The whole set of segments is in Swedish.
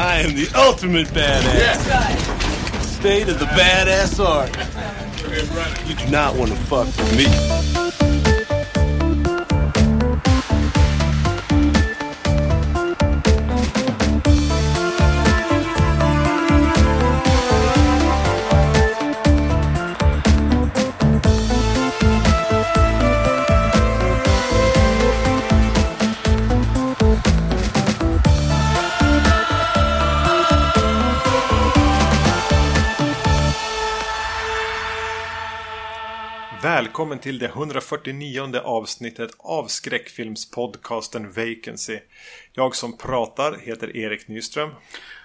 I am the ultimate badass. Yes. State of the badass art. You do not want to fuck with me. Välkommen till det 149 avsnittet av skräckfilmspodcasten Vacancy. Jag som pratar heter Erik Nyström.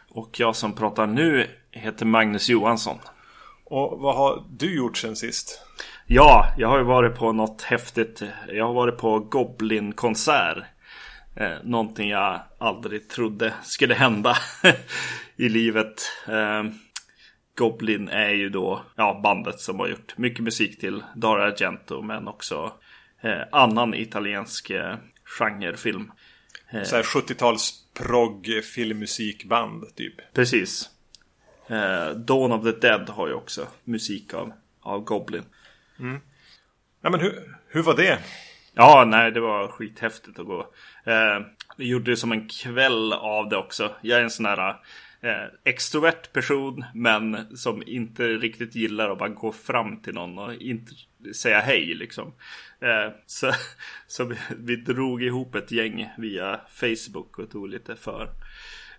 Och jag som pratar nu heter Magnus Johansson. Och vad har du gjort sen sist? Ja, jag har ju varit på något häftigt. Jag har varit på Goblin-konsert. Eh, någonting jag aldrig trodde skulle hända i livet. Eh, Goblin är ju då ja, bandet som har gjort mycket musik till Dario Argento men också eh, annan italiensk eh, genrefilm. Så här 70-tals progg filmmusikband typ. Precis. Eh, Dawn of the Dead har ju också musik av, av Goblin. Ja, men hur, hur var det? Ja, nej, det var skithäftigt att gå. Eh, vi gjorde det som en kväll av det också. Jag är en sån här eh, Eh, extrovert person, men som inte riktigt gillar att bara gå fram till någon och inte säga hej liksom. Eh, så så vi, vi drog ihop ett gäng via Facebook och tog lite för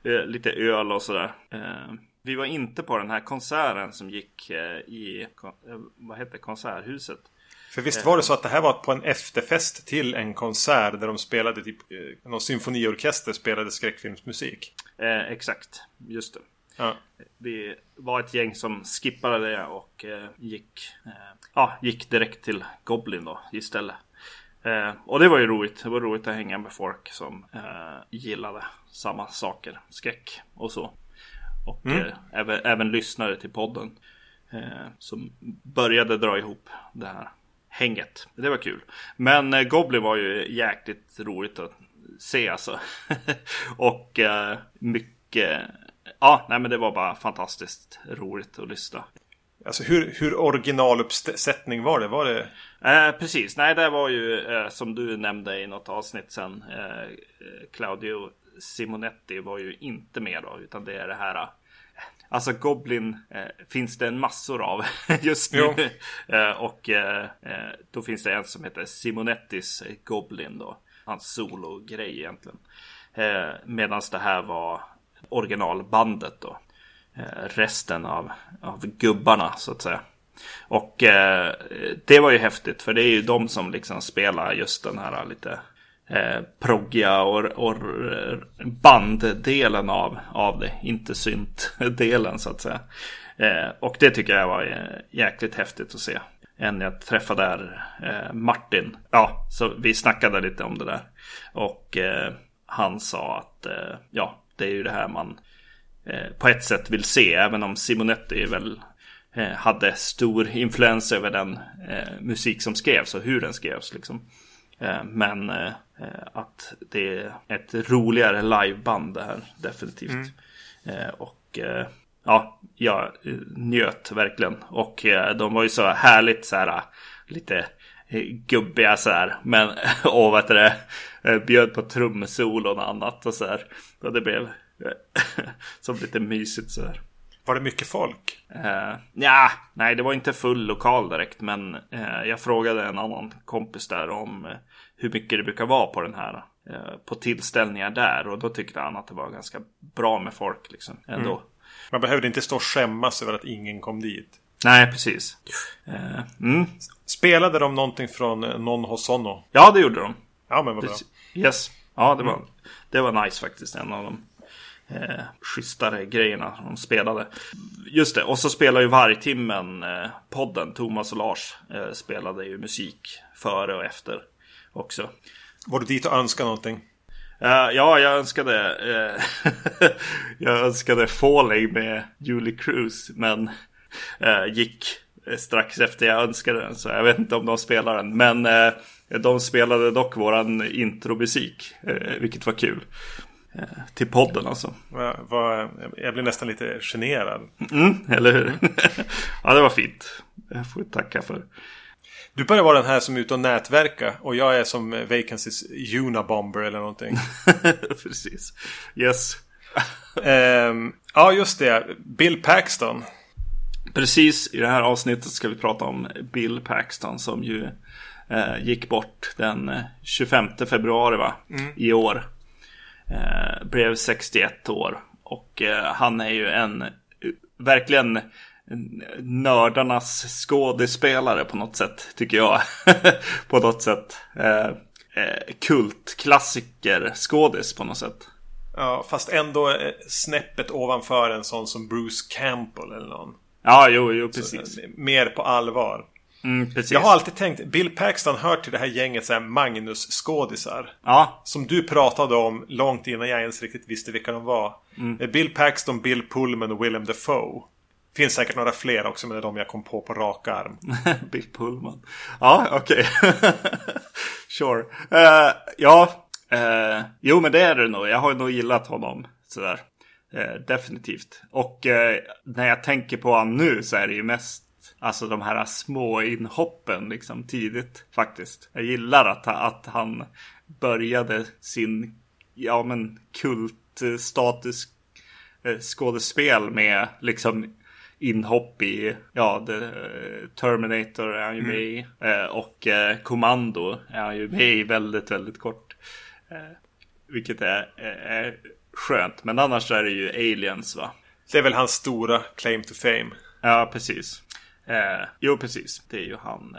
eh, lite öl och sådär. Eh, vi var inte på den här konserten som gick eh, i, eh, vad heter konserthuset? För visst var det så att det här var på en efterfest till en konsert där de spelade typ eh, någon symfoniorkester spelade skräckfilmsmusik. Eh, exakt, just det. Ja. Vi var ett gäng som skippade det och eh, gick, eh, ja, gick direkt till Goblin då istället. Eh, och det var ju roligt. Det var roligt att hänga med folk som eh, gillade samma saker. Skräck och så. Och eh, även, även lyssnare till podden. Eh, som började dra ihop det här hänget. Det var kul. Men Goblin var ju jäkligt roligt att se alltså. och eh, mycket Ja, nej men det var bara fantastiskt roligt att lyssna. Alltså hur, hur originaluppsättning var det? Var det... Eh, precis, nej det var ju eh, som du nämnde i något avsnitt sen. Eh, Claudio Simonetti var ju inte med då, utan det är det här. eh, Alltså Goblin eh, finns det en massor av just nu. Eh, och då finns det en som heter Simonettis Goblin då. Hans solo-grej egentligen. Eh, Medan det här var originalbandet då. Eh, resten av, av gubbarna så att säga. Och eh, det var ju häftigt för det är ju de som liksom spelar just den här lite eh, proggiga och, och banddelen av, av det. Inte synt-delen så att säga. Eh, och det tycker jag var eh, jäkligt häftigt att se. En jag träffade där, eh, Martin. Ja, så vi snackade lite om det där. Och eh, han sa att eh, ja, det är ju det här man eh, på ett sätt vill se. Även om Simonetti väl eh, hade stor influens över den eh, musik som skrevs och hur den skrevs. Liksom. Men att det är ett roligare liveband det här definitivt. Eh, och ja, jag njöt verkligen. Och eh, de var ju så härligt så här lite eh, gubbiga så här. Men och vad heter det, eh, bjöd på trumsolon och annat och så här. Och det blev som lite mysigt så här. Var det mycket folk? Uh, ja, nej det var inte full lokal direkt men eh, jag frågade en annan kompis där om eh, hur mycket det brukar vara på den här eh, på tillställningar där och då tyckte han att det var ganska bra med folk liksom ändå. Man behövde inte stå och skämmas över att ingen kom dit. Nej, precis. Eh, mm. Spelade de någonting från eh, Non Hosono? Ja, det gjorde de. Ja, men vad bra. Yes. Ja, det var, det var nice faktiskt. En av de eh, schysstare grejerna de spelade. Just det, och så spelar ju Vargtimmen eh, podden. Thomas och Lars eh, spelade ju musik före och efter också. Var du dit och önskade någonting? Eh, ja, jag önskade eh, Jag önskade Falling med Julie Cruz Men eh, gick strax efter jag önskade den Så jag vet inte om de spelar den Men de spelade dock våran intromusik Vilket var kul till podden alltså. Va, va, jag blir nästan lite generad. Mm, eller hur? ja, det var fint. Jag får tacka för. Du börjar vara den här som är ute och nätverka och jag är som Vacancies Unabomber eller någonting. Precis. Yes. um, ja, just det. Bill Paxton. Precis, i det här avsnittet ska vi prata om Bill Paxton som ju eh, gick bort den 25 februari va? Mm. i år. Eh, blev 61 år och eh, han är ju en verkligen nördarnas skådespelare på något sätt, tycker jag. på något sätt. Eh, eh, kultklassiker skådis på något sätt. Ja, fast ändå eh, snäppet ovanför en sån som Bruce Campbell eller någon. Ja, jo, jo, precis. Så, eh, mer på allvar. Mm, jag har alltid tänkt, Bill Paxton hör till det här gänget så Magnus-skådisar. Ja. Som du pratade om långt innan jag ens riktigt visste vilka de var. Mm. Bill Paxton, Bill Pullman och Willem Dafoe. Finns säkert några fler också men det är de jag kom på på rak arm. Bill Pullman. Ja, okej. Okay. sure. Uh, ja, uh, jo men det är det nog. Jag har nog gillat honom sådär. Uh, definitivt. Och när jag tänker på honom nu så är det ju mest Alltså de här små inhoppen liksom tidigt faktiskt. Jag gillar att, att han började sin, ja men kultstatus skådespel med liksom inhopp i ja, The Terminator är han ju med i. Mm. Och eh, Kommando är han ju med i väldigt, väldigt kort. Eh, vilket är, är skönt. Men annars är det ju Aliens va? Det är väl hans stora claim to fame. Ja, precis. Eh, jo, precis. Det är ju han.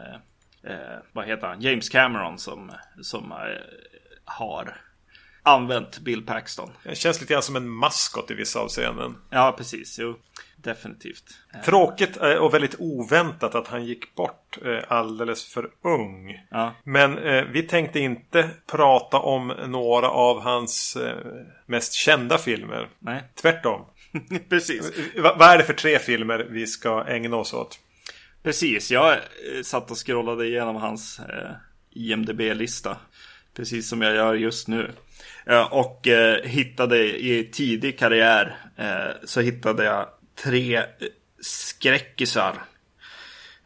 Eh, vad heter han? James Cameron som, som eh, har använt Bill Paxton. Det känns lite grann som en maskot i vissa avseenden. Ja, precis. Jo. Definitivt. Tråkigt eh, och väldigt oväntat att han gick bort eh, alldeles för ung. Ja. Men eh, vi tänkte inte prata om några av hans mest kända filmer. Nej. Tvärtom. Precis. vad är det för tre filmer vi ska ägna oss åt? Precis, jag satt och scrollade igenom hans IMDB-lista. Precis som jag gör just nu. Och hittade i tidig karriär så hittade jag tre skräckisar.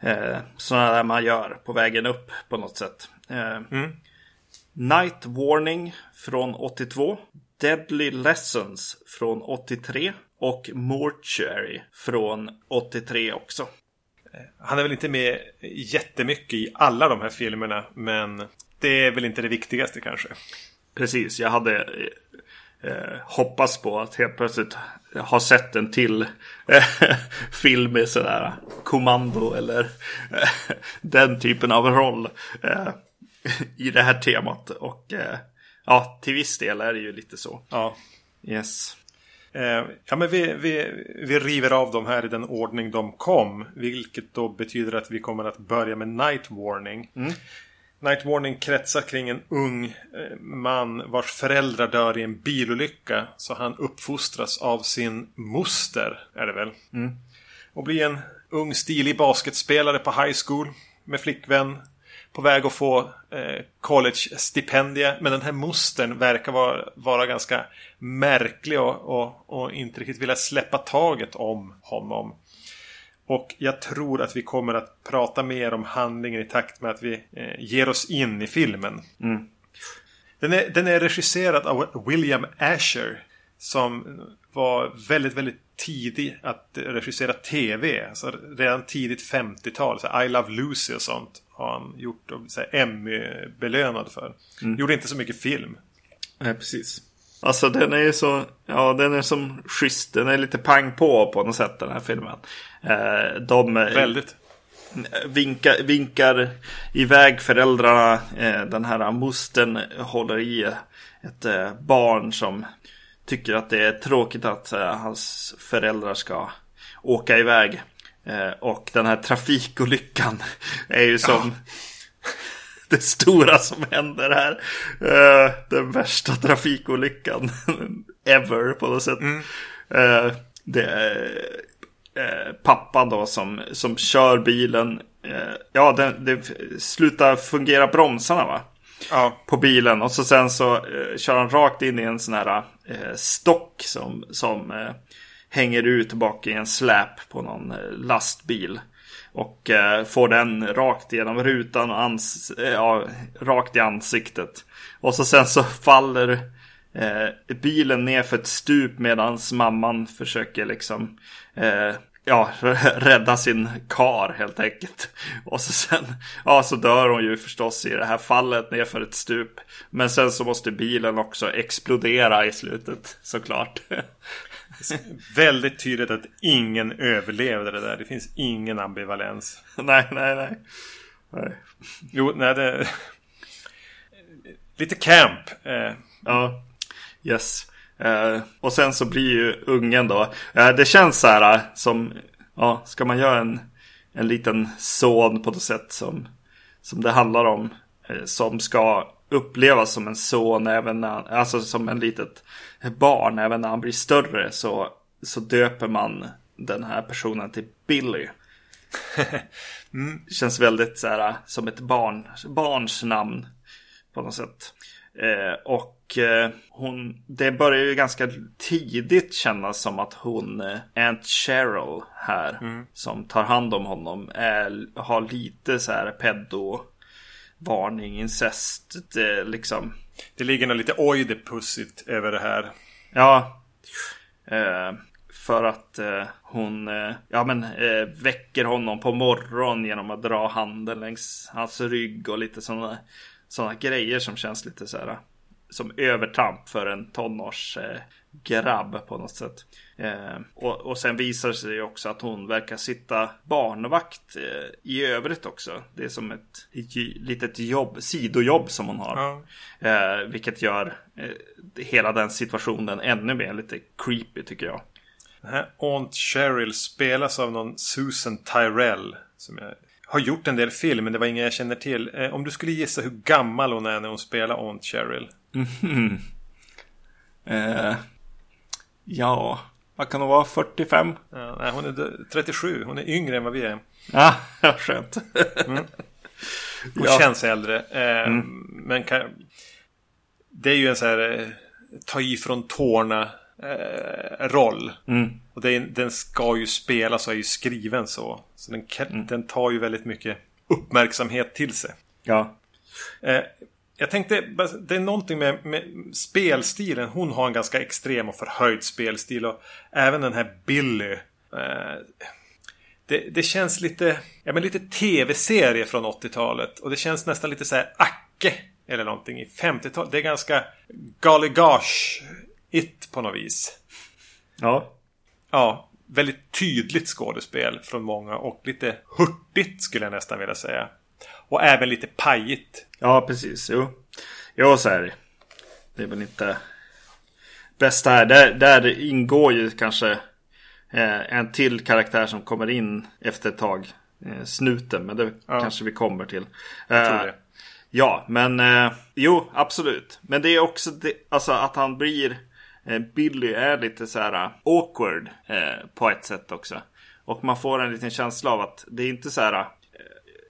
Eh, sådana där man gör på vägen upp på något sätt. Eh, mm. Night Warning från 82. Deadly Lessons från 83. Och Mortuary från 83 också. Han är väl inte med jättemycket i alla de här filmerna. Men det är väl inte det viktigaste kanske. Precis, jag hade eh, hoppas på att helt plötsligt ha sett en till eh, film med sådär kommando eller eh, den typen av roll eh, i det här temat. Och eh, ja, till viss del är det ju lite så. Ja. Yes. Eh, ja, men vi, vi, vi river av dem här i den ordning de kom. Vilket då betyder att vi kommer att börja med Night Warning. Mm. Night Warning kretsar kring en ung eh, man vars föräldrar dör i en bilolycka. Så han uppfostras av sin moster, är det väl? Mm. Och blir en ung stilig basketspelare på high school. Med flickvän. På väg att få eh, college-stipendier. Men den här mostern verkar vara, vara ganska märklig och, och, och inte riktigt vilja släppa taget om honom. Och jag tror att vi kommer att prata mer om handlingen i takt med att vi eh, ger oss in i filmen. Mm. Den, är, den är regisserad av William Asher. Som var väldigt, väldigt tidig att regissera tv. Alltså redan tidigt 50-tal. I Love Lucy och sånt har han gjort och Emmy-belönad för. Mm. Gjorde inte så mycket film. Nej, precis. Alltså den är ju så, ja den är som schysst, den är lite pang på på något sätt den här filmen. Eh, de Väldigt. Vinkar, vinkar iväg föräldrarna. Eh, den här mostern håller i ett eh, barn som tycker att det är tråkigt att hans föräldrar ska åka iväg. Och den här trafikolyckan är ju som ja det stora som händer här. Uh, den värsta trafikolyckan ever på något sätt. Mm. Uh, det är uh, pappan då som, som kör bilen. ja, det, det slutar fungera bromsarna va. Ja. på bilen. Och så sen så kör han rakt in i en sån här stock som, som hänger ut bak i en släp på någon lastbil. Och eh, får den rakt genom rutan och ans- eh, ja, rakt i ansiktet. Och så sen så faller eh, bilen ner för ett stup medan mamman försöker liksom eh, ja, rädda sin kar helt enkelt. Och så sen, ja så dör hon ju förstås i det här fallet ner för ett stup. Men sen så måste bilen också explodera i slutet såklart. Väldigt tydligt att ingen överlevde det där. Det finns ingen ambivalens. nej, nej, nej. nej. Jo, nej det... Lite camp. Eh, Ja, yes. Eh, och sen så blir ju ungen då. Eh, det känns så här eh, som, ja, ska man göra en, en liten son på något sätt som, som det handlar om. Eh, som ska upplevas som en son även när, han- alltså som en litet barn. Även när han blir större så, så döper man den här personen till Billy. Känns väldigt så här som ett barn, barns namn på något sätt. Eh, och eh, hon, det börjar ju ganska tidigt kännas som att hon, eh, Aunt Cheryl här, som tar hand om honom, är, har lite så här pedo varning, incest, det, liksom. det ligger något lite oidipussigt över det här. Ja. Eh, för att eh, hon eh, ja, men, eh, väcker honom på morgonen genom att dra handen längs hans rygg och lite sådana såna grejer som känns lite så här som övertramp för en tonårsgrabb eh, grabb på något sätt. Eh, och, och sen visar det sig också att hon verkar sitta barnvakt eh, i övrigt också. Det är som ett j- litet jobb, sidojobb som hon har. Ja. Eh, vilket gör eh, hela den situationen ännu mer lite creepy tycker jag. Den här Aunt Cheryl spelas av någon Susan Tyrell. Som jag har gjort en del film, men det var ingen jag känner till. Eh, om du skulle gissa hur gammal hon är när hon spelar Aunt Cheryl. Eh, ja, vad kan hon vara? 45? Ja, nej, hon är dö- 37. Hon är yngre än vad vi är. Ja, skönt. Hon Ja. känns äldre. Eh, Men kan... det är ju en så här eh, ta ifrån tårna eh, roll. Mm. Och det den ska ju spelas och är ju skriven så. Så den, kan- den tar ju väldigt mycket uppmärksamhet till sig. Ja. Jag tänkte, det är någonting med, med spelstilen. Hon har en ganska extrem och förhöjd spelstil. Och även den här Billy. Eh, det, det känns lite, ja men lite tv-serie från 80-talet. Och det känns nästan lite så här Acke. Eller någonting i 50-talet. Det är ganska Golly Gosh it på något vis. Ja. Ja, väldigt tydligt skådespel från många. Och lite hurtigt skulle jag nästan vilja säga. Och även lite pajigt. Ja, precis. Jo. Jo, så är det. Det är väl inte bästa här. Där, där ingår ju kanske eh, en till karaktär som kommer in efter ett tag. Eh, snuten, men det Ja. kanske vi kommer till. Eh. Ja, men eh, jo, absolut. Men det är också det, alltså att han blir eh, Billy är lite så här awkward eh, på ett sätt också. Och man får en liten känsla av att det är inte så här.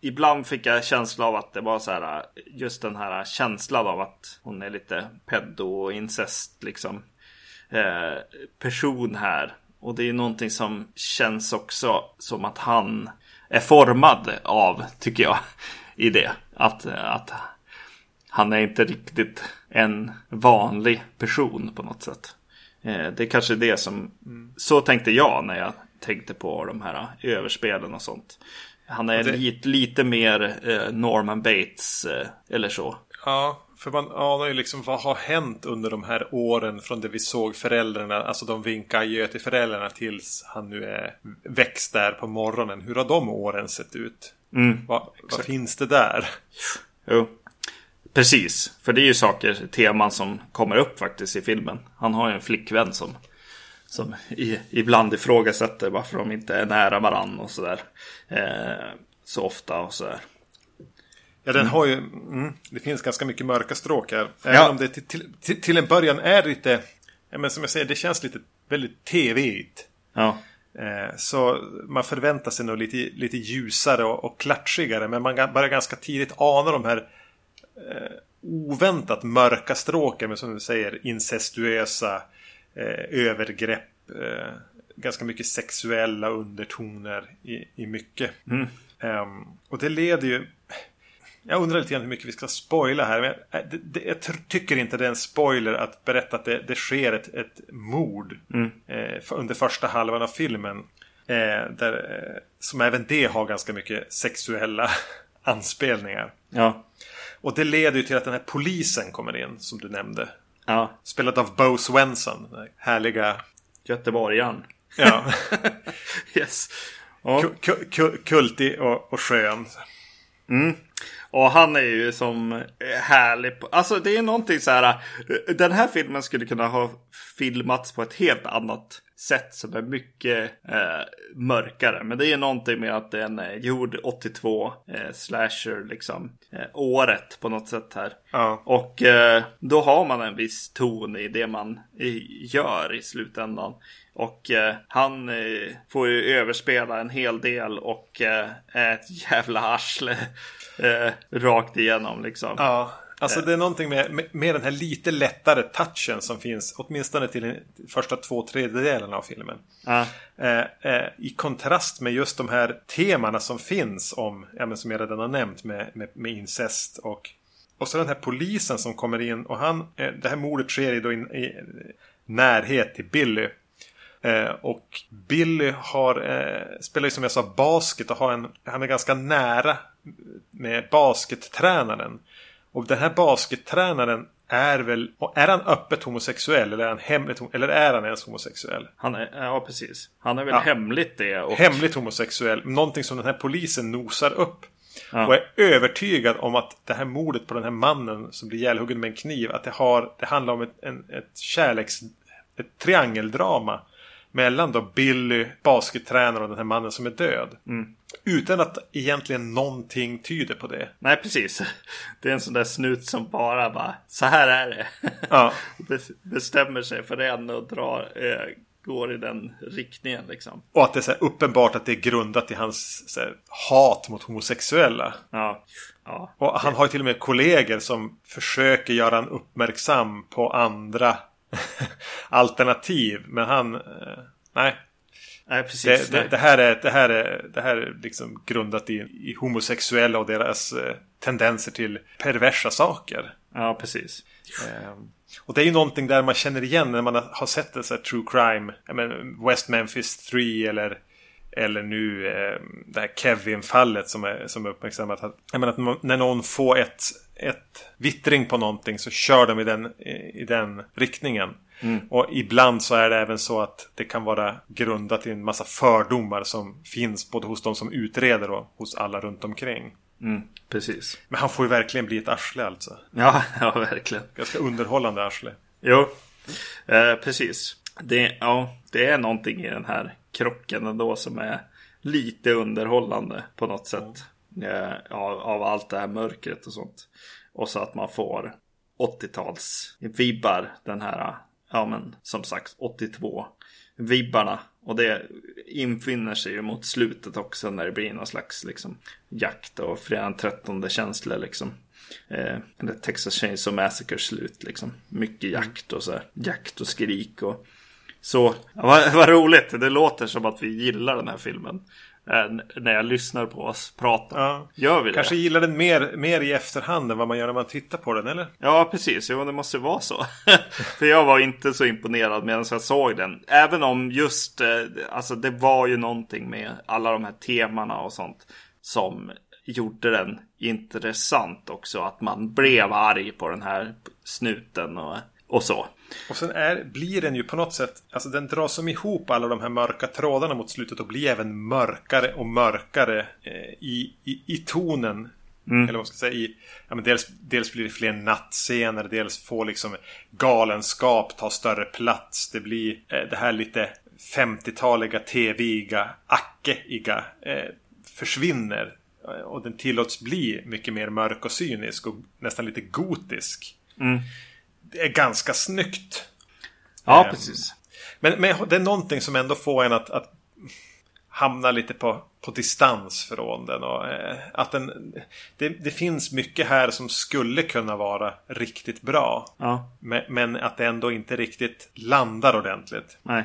Ibland fick jag känsla av att det var så här. Just den här känslan av att hon är lite pedo och incest liksom. Eh, person här. Och det är någonting som känns också som att han är formad av, tycker jag, i det. Att, att han är inte riktigt en vanlig person på något sätt. Eh, det är kanske det som, så tänkte jag när jag tänkte på de här överspelen och sånt. Han är det- lite, lite mer eh, Norman Bates eh, eller så. Ja, för man anar ju liksom vad har hänt under de här åren från det vi såg föräldrarna, alltså de vinkade adjö till föräldrarna tills han nu är växt där på morgonen. Hur har de åren sett ut? Mm, vad, vad finns det där? Jo. Precis, för det är ju saker, teman som kommer upp faktiskt i filmen. Han har ju en flickvän som, som i, ibland ifrågasätter varför de inte är nära varann och sådär. Eh, så ofta och sådär. Ja, den har ju... Mm, det finns ganska mycket mörka stråk här. Även Ja. om det till, till, till, en början är lite... Ja, men som jag säger, det känns lite väldigt tv-igt. Ja, Eh, så man förväntar sig nog lite, lite ljusare och, och klatschigare. Men man börjar ganska tidigt ana de här eh, oväntat mörka stråken med som du säger incestuösa övergrepp. Eh, ganska mycket sexuella undertoner i, i mycket. Mm. Um, och det leder ju... Jag undrar lite grann hur mycket vi ska spoila här. Men jag, det, det, jag tycker inte det är en spoiler att berätta att det, det sker ett, ett mord Mm. eh, under första halvan av filmen. Eh, där, eh, som även det har ganska mycket sexuella anspelningar. Ja. Och det leder ju till att den här polisen kommer in, som du nämnde. Ja. Spelad av Bo här härliga... Göteborgaren. Ja, Yes. Ja. ku- ku- ku- kultig och, och skön. Och han är ju som eh, härlig. På, alltså det är någonting så här. eh, Den här filmen skulle kunna ha filmats på ett helt annat sätt som är mycket eh, mörkare. Men det är någonting med att den är gjord 82 eh, slasher liksom. Eh, året på något sätt här. Ja. Och eh, då har man en viss ton i det man i, gör i slutändan. Och eh, han eh, får ju överspela en hel del och eh, är ett jävla arsle eh, rakt igenom liksom. Ja, alltså det är någonting med, med, med den här lite lättare touchen som finns åtminstone till första två tredjedelarna av filmen. Ja. Eh, eh, I kontrast med just de här temana som finns om, ja, men som jag redan har nämnt med, med, med incest och och så den här polisen som kommer in och han, eh, det här mordet sker i, då in, i närhet till Billy. Eh, och Billy har, eh, spelar ju som jag sa basket och har en, han är ganska nära med baskettränaren. Och den här baskettränaren är väl, och är han öppet homosexuell eller är han hemligt eller är han ens homosexuell? Han är, ja, precis. Han är väl Ja. hemligt det. Och, Hemligt homosexuell, någonting som den här polisen nosar upp. Ja. Och är övertygad om att det här mordet på den här mannen som blir ihjälhuggen med en kniv, att det, har, det handlar om ett, en, ett kärleks... Ett triangeldrama. Mellan då Billy, baskettränaren och den här mannen som är död. Mm. Utan att egentligen någonting tyder på det. Nej, precis. Det är en sån där snut som bara bara, så här är det. Ja. Bes- Bestämmer sig för en och drar, eh, går i den riktningen liksom. Och att det är så uppenbart att det är grundat i hans här, hat mot homosexuella. Ja. Ja. Och han har ju till och med kollegor som försöker göra en uppmärksam på andra alternativ. Men han... Eh, nej. Nej, precis. Det, det, det här är, det här är, det här är liksom grundat i, i homosexuella och deras eh, tendenser till perversa saker. Ja, precis. Eh, och det är ju någonting där man känner igen när man har sett en sån här true crime. Menar, West Memphis 3 eller eller nu eh, det här Kevin-fallet som är, som är uppmärksammat. Att, jag menar att när någon får ett, ett vittring på någonting så kör de i den, i, i den riktningen. Och ibland så är det även så att det kan vara grundat i en massa fördomar som finns både hos de som utreder och hos alla runt omkring. Mm, precis. Men han får ju verkligen bli ett arsle alltså. Ja, ja, verkligen. Ganska underhållande arsle. Jo, eh, precis. Det, ja, det är någonting i den här krocken ändå som är lite underhållande på något sätt. Eh, av, av allt det här mörkret och sånt. Och så att man får 80-tals vibbar. Den här, ja men som sagt 82 vibbarna. Och det infinner sig ju mot slutet också när det blir någon slags liksom, jakt och fredag 13 känsla liksom. Eh, eller Texas Chainsaw Massacre slut liksom. Mycket jakt och så här. Jakt och skrik och så. Vad, vad roligt. Det låter som att vi gillar den här filmen. Eh, när jag lyssnar på oss prata. Ja. Gör vi det? Kanske gillar den mer, mer i efterhand än vad man gör när man tittar på den, eller? Ja, precis. Jo, det måste vara så. För jag var inte så imponerad medan jag såg den. Även om just, eh, alltså det var ju någonting med alla de här temana och sånt. Som gjorde den intressant också. Att man blev arg på den här snuten och, och så. Och sen är, blir den ju på något sätt, alltså den drar som ihop alla de här mörka trådarna mot slutet och blir även mörkare och mörkare eh, i, i, i tonen. Eller vad man ska säga, i, ja, dels, dels blir det fler nattscener, dels får liksom galenskap ta större plats. Det blir eh, det här lite 50-taliga, TV-iga, ackeiga eh, försvinner. Eh, Och den tillåts bli mycket mer mörk och cynisk och nästan lite gotisk. Det är ganska snyggt. Ja, Ehm, precis. Men, men det är någonting som ändå får en att, att hamnar lite på, på distans från den. Och, eh, att den det, det, finns mycket här som skulle kunna vara riktigt bra. Ja. Men, men, att det ändå inte riktigt landar ordentligt. Nej,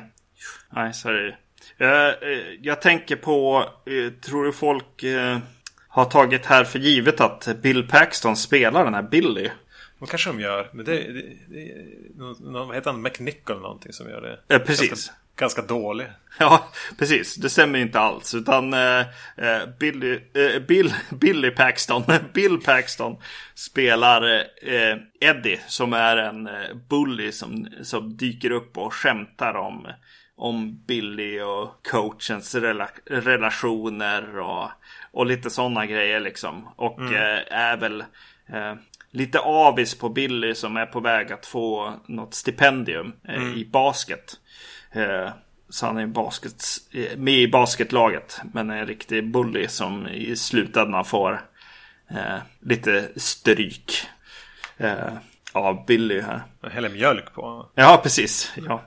Nej så är det jag, eh, jag tänker på, eh, tror du folk eh, har tagit här för givet att Bill Paxton spelar den här Billy? Det kanske de gör. Men det, det, det någon, vad heter han? McNichol någonting som gör det. Eh, precis. Ganska, ganska dålig. Ja, precis. Det stämmer inte alls. Utan eh, Billy, eh, Bill, Billy Paxton, Bill Paxton spelar eh, Eddie som är en bully som, som dyker upp och skämtar om om Billy och coachens rela relationer och, och lite sådana grejer liksom. Och mm. eh, är väl eh, lite avis på Billy som är på väg att få något stipendium eh, mm. i basket. Eh, så han är basket, eh, med i basketlaget. Men är en riktig bully som i slutändan får eh, lite stryk av Billy här. Häller mjölk på Ja, precis. Ja.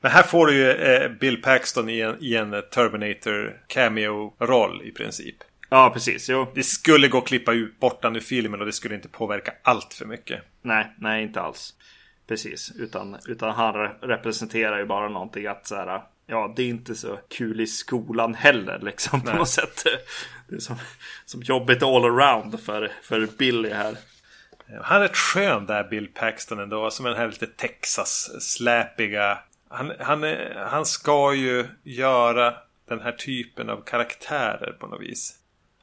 Men här får du ju eh, Bill Paxton i en, i en Terminator cameo-roll i princip. Ja, precis. Jo. Det skulle gå att klippa ut bort ur filmen och det skulle inte påverka allt för mycket. Nej, nej inte alls. Precis, utan, utan han representerar ju bara någonting att så här, ja, det är inte så kul i skolan heller liksom på något sätt. Det är som, som jobbigt all around för, för Billy här. Han är rätt skön där Bill Paxton ändå. Som den här lite Texas-släpiga han, han, han ska ju göra den här typen av karaktärer på något vis.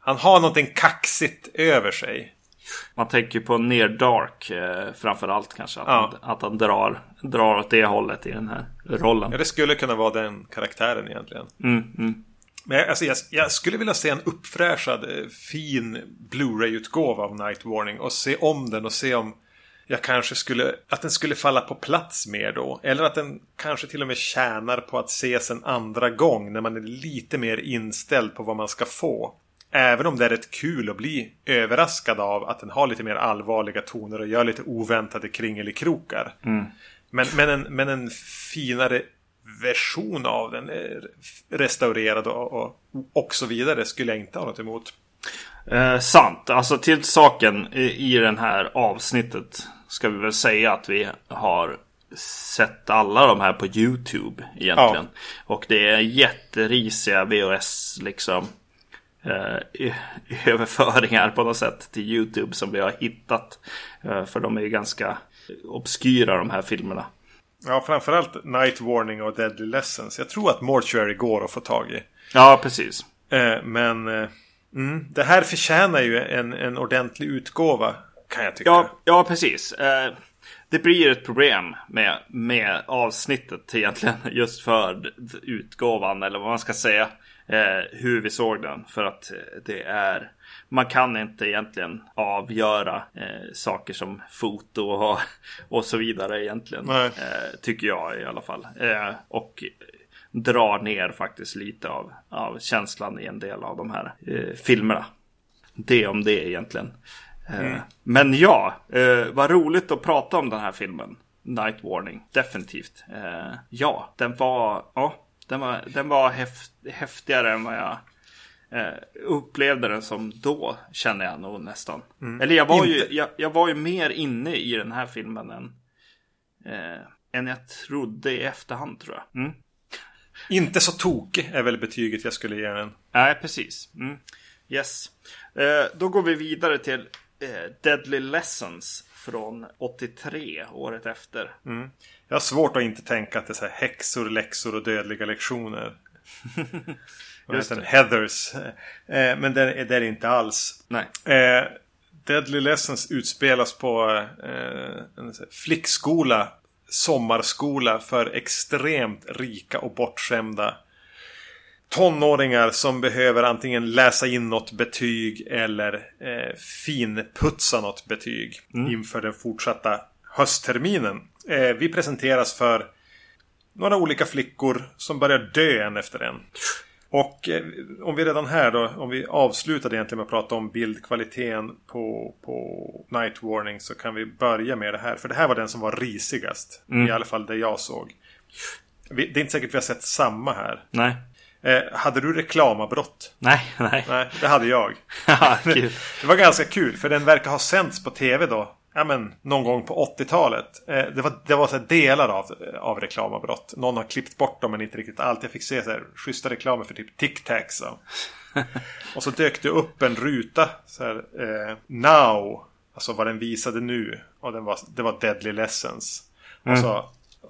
Han har någonting kaxigt över sig. Man tänker på Near Dark eh, framförallt kanske. Att, ja. han, att han drar, drar åt det hållet i den här rollen. Ja, det skulle kunna vara den karaktären egentligen. Mm, mm. Men alltså, jag, jag, skulle vilja se en uppfräschad, eh, fin Blu-ray-utgåva av Night Warning. Och se om den och se om jag kanske skulle, att den skulle falla på plats mer då. Eller att den kanske till och med tjänar på att ses en andra gång när man är lite mer inställd på vad man ska få. Även om det är rätt kul att bli överraskad av att den har lite mer allvarliga toner och gör lite oväntade kringelikrokar. Mm. Men, men, en, men en finare version av den, restaurerad och, och, och så vidare, skulle jag inte ha något emot. Eh, sant. Alltså till saken i, i den här avsnittet ska vi väl säga att vi har sett alla de här på YouTube egentligen. Ja. Och det är jätterisiga VHS liksom eh, överföringar på något sätt till YouTube som vi har hittat. Eh, för de är ju ganska obskyra de här filmerna. Ja, framförallt Night Warning och Deadly Lessons. Jag tror att Mortuary går att få tag i. Ja, precis. Eh, men eh, Mm. Det här förtjänar ju en, en ordentlig utgåva. Kan jag tycka. Ja, ja precis. Eh, det blir ett problem med, med avsnittet egentligen. Just för utgåvan eller vad man ska säga. Eh, hur vi såg den. För att det är man kan inte egentligen avgöra eh, saker som foto och, och så vidare egentligen. Eh, tycker jag i alla fall. Eh, och drar ner faktiskt lite av, av känslan i en del av de här eh, filmerna. Det om det egentligen. Eh, mm. Men ja, eh, vad roligt att prata om den här filmen. Night Warning, definitivt. Eh, ja, den var, ja, den var, den var häft, häftigare än vad jag eh, upplevde den som då, känner jag nog nästan. Mm. Eller jag var, ju, jag, jag, var ju mer inne i den här filmen än, eh, än jag trodde i efterhand tror jag. Mm. Inte så tokig är väl betyget jag skulle ge den. Nej, precis. Mm. Yes. Eh, då går vi vidare till eh, Deadly Lessons från 83, året efter. Mm. Jag har svårt att inte tänka att det är så här häxor, läxor och dödliga lektioner. Just det. Heathers. Eh, men det är det inte alls. Nej. Eh, Deadly Lessons utspelas på eh, en flickskola sommarskola för extremt rika och bortskämda tonåringar som behöver antingen läsa in något betyg eller eh, finputsa något betyg mm. inför den fortsatta höstterminen. Eh, vi presenteras för några olika flickor som börjar dö en efter en. Och eh, om vi redan här då, om vi avslutade egentligen med att prata om bildkvaliteten på, på Night Warning så kan vi börja med det här. För det här var den som var risigast. Mm. I alla fall det jag såg. Vi, det är inte säkert vi har sett samma här. Nej. Eh, hade du reklamavbrott? Nej, nej. Nej, det hade jag. Ja. Det var ganska kul för den verkar ha sänts på tv då. Ja men någon gång på 80-talet. Eh, det var, det var så delar av, av reklamavbrott. Någon har klippt bort dem men inte riktigt allt. Jag fick se så här schyssta reklamer för typ Tic Tacs. Och, och så dök det upp en ruta. Så här, eh, now. Alltså vad den visade nu. Och den var, det var Deadly Lessons. Och så,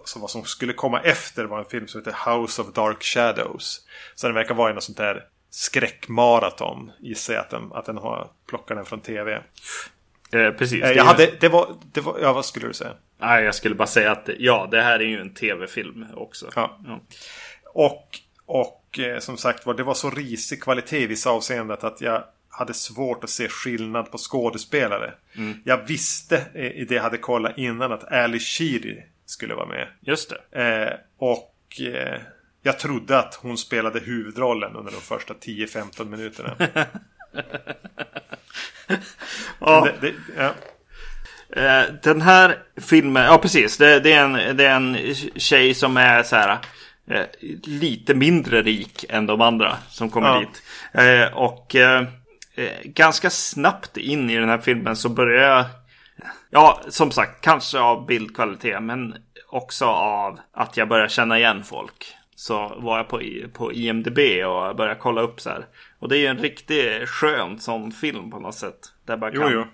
så vad som skulle komma efter var en film som heter House of Dark Shadows. Så den verkar vara i något sånt där skräckmaraton. Gissar jag att den, att den har plockat den från tv. Eh, precis. Eh, Jag hade, det var, det var, ja vad skulle du säga? Nej, jag skulle bara säga att ja, det här är ju en tv-film också. Ja. Ja. Och, och eh, som sagt var, det var så risig kvalitet i vissa avseenden att jag hade svårt att se skillnad på skådespelare. Jag visste eh, i det jag hade kollat innan att Ali Sheedy skulle vara med. Just det. Eh, och eh, jag trodde att hon spelade huvudrollen under de första 10-15 minuterna. Ja. det, det, ja. Eh, den här filmen, ja precis. Det, det, är en, det är en tjej som är så här eh, lite mindre rik än de andra som kommer Ja. dit. Eh, och eh, ganska snabbt in i den här filmen så börjar jag, ja som sagt, kanske av bildkvalitet men också av att jag börjar känna igen folk. Så var jag på, på IMDB och började kolla upp så här. Och det är ju en riktigt skön sån film på något sätt. Där man Jo, kan jo.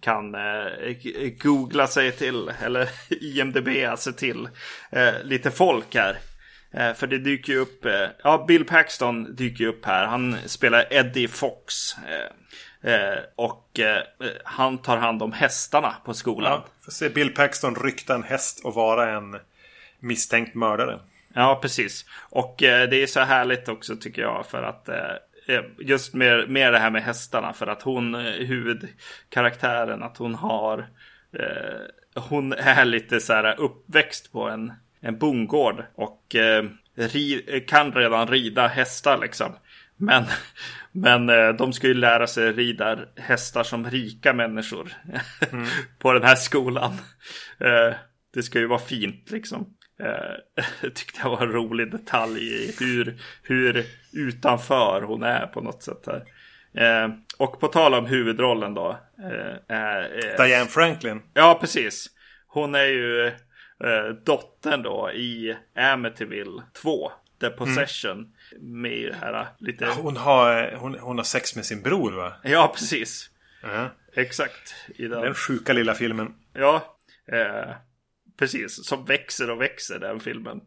kan eh, googla sig till, eller IMDB sig till eh, lite folk här. Eh, för det dyker ju upp, eh, ja Bill Paxton dyker ju upp här. Han spelar Eddie Fox. Eh, och eh, han tar hand om hästarna på skolan. ja. Får se Bill Paxton rykta en häst och vara en misstänkt mördare. Ja, precis. Och eh, det är så härligt också tycker jag för att just med, med det här med hästarna för att hon, huvudkaraktären, att hon har hon är lite så här uppväxt på en, en bondgård och eh, ri, kan redan rida hästar liksom. Men, men eh, de ska ju lära sig rida hästar som rika människor på den här skolan. Eh, det ska ju vara fint liksom. Eh, tyckte jag var en rolig detalj i hur, hur utanför hon är på något sätt här. Eh, och på tal om huvudrollen då. Eh, är, Diane Franklin. Ja, precis. Hon är ju eh, dottern då i Amityville 2. The Possession. Med i det här lite... Hon har, hon, hon har sex med sin bror va? Ja, precis. Ja. Exakt. I den. Den sjuka lilla filmen. Ja, eh, precis. Som växer och växer den filmen.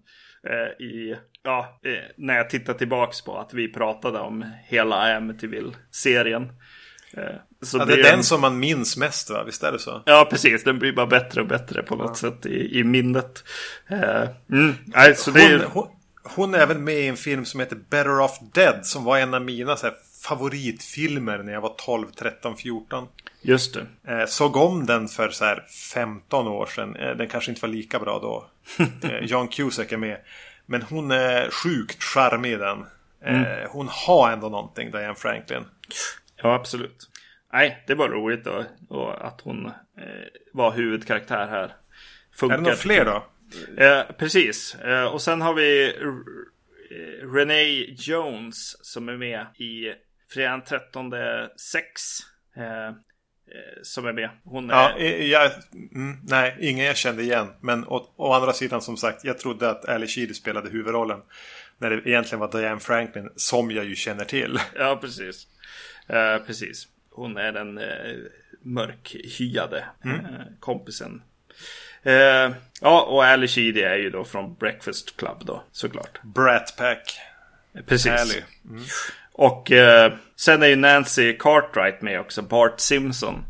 Eh, i, ja, eh, när jag tittar tillbaks på att vi pratade om hela Amityville-serien. Eh, så Ja, det är den- den som man minns mest va? Visst är det så? Ja, precis. Den blir bara bättre och bättre på något sätt i, i minnet. Eh, mm, nej, så det är... Hon, hon, är även med i en film som heter Better Off Dead. Som var en av mina så här, favoritfilmer när jag var 12, 13, 14. Just det. Eh, såg om den för så här 15 år sedan. Eh, den kanske inte var lika bra då. Eh, John Cusack är med. Men hon är sjukt charmig i den. Eh, Hon har ändå någonting, Diane Franklin. Ja, absolut. Nej, det var roligt då. Och att hon eh, var huvudkaraktär här. Är Funkar. det några fler då? Eh, precis. Eh, och sen har vi Renee Jones som är med i Fredagen 13 6. Eh, eh, som är med. Hon är... Ja, eh, jag, mm, nej, ingen jag kände igen. Men å, å andra sidan som sagt, jag trodde att Ali Sheedy spelade huvudrollen. När det egentligen var Diane Franklin, som jag ju känner till. Ja, precis. Eh, precis. Hon är den eh, mörkhyade Mm. eh, kompisen. Eh, ja, och Ali Sheedy är ju då från Breakfast Club då, såklart. Brat Pack. Precis. Ali. Och eh, sen är ju Nancy Cartwright med också. Bart Simpson.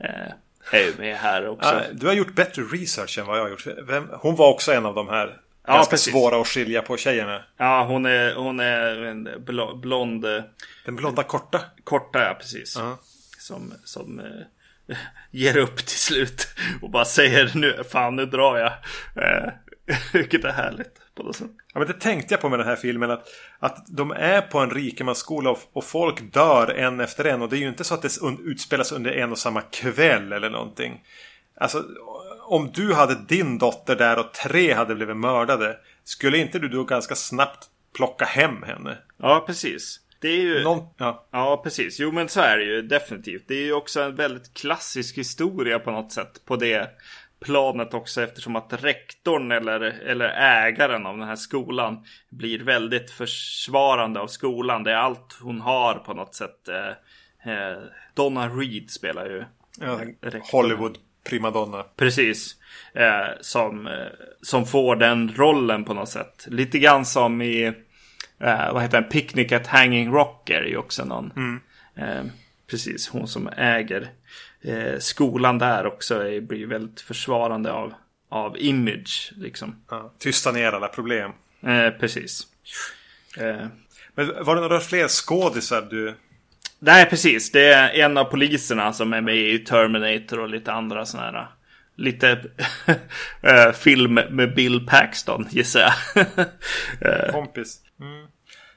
Eh, är ju med här också. Ah, du har gjort bättre research än vad jag har gjort. Vem, hon var också en av de här Ja, ganska precis. svåra att skilja på tjejerna. Ja, hon är, hon är en bl- blond, eh, Den blonda korta. korta, ja precis. Ja. Som, som eh, ger upp till slut. Och bara säger nu, fan nu drar jag. Eh, vilket är härligt. Ja, men det tänkte jag på med den här filmen. Att, att de är på en rikemansskola och, och folk dör en efter en. Och det är ju inte så att det utspelas under en och samma kväll eller någonting. Alltså, om du hade din dotter där och tre hade blivit mördade. Skulle inte du då ganska snabbt plocka hem henne. Ja, precis. Det är ju... Någon, ja. Ja, precis. Jo, men så är det ju definitivt. Det är ju också en väldigt klassisk historia på något sätt på det planet också eftersom att rektorn eller, eller ägaren av den här skolan blir väldigt försvarande av skolan. Det är allt hon har på något sätt. Eh, eh, Donna Reed spelar ju ja. Hollywood primadonna. Precis. Eh, som, eh, som får den rollen på något sätt. Lite grann som i eh, vad heter den? Picnic at Hanging Rock är ju också någon. Mm. Eh, precis, hon som äger eh, skolan där också är, blir väldigt försvarande av, av image. Liksom. Ja. Tysta ner alla problem. Precis. Men var det några fler skådisar du... nej, precis. Det är en av poliserna som är med i Terminator och lite andra sådana här. Lite eh, film med Bill Paxton gissar jag. Eh, Kompis. Mm.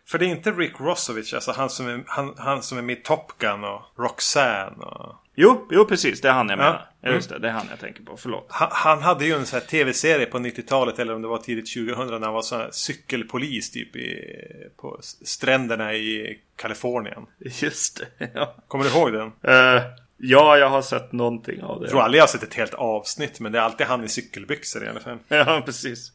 För det är inte Rick Rossovich, alltså han som är, han, han som är med i Top Gun och Roxanne och... jo, jo, precis. Det är han jag Ja. menar. Ja. Just det, det är han jag tänker på. Förlåt. Han, han hade ju en sån här tv-serie på 90-talet eller om det var tidigt 2000 när han var sån här cykelpolis typ i, på stränderna i Kalifornien. Just det. Ja. Kommer du ihåg den? Eh, ja, jag har sett någonting av det. Jag tror aldrig jag har sett ett helt avsnitt men det är alltid han i cykelbyxor i alla fall. Ja, precis.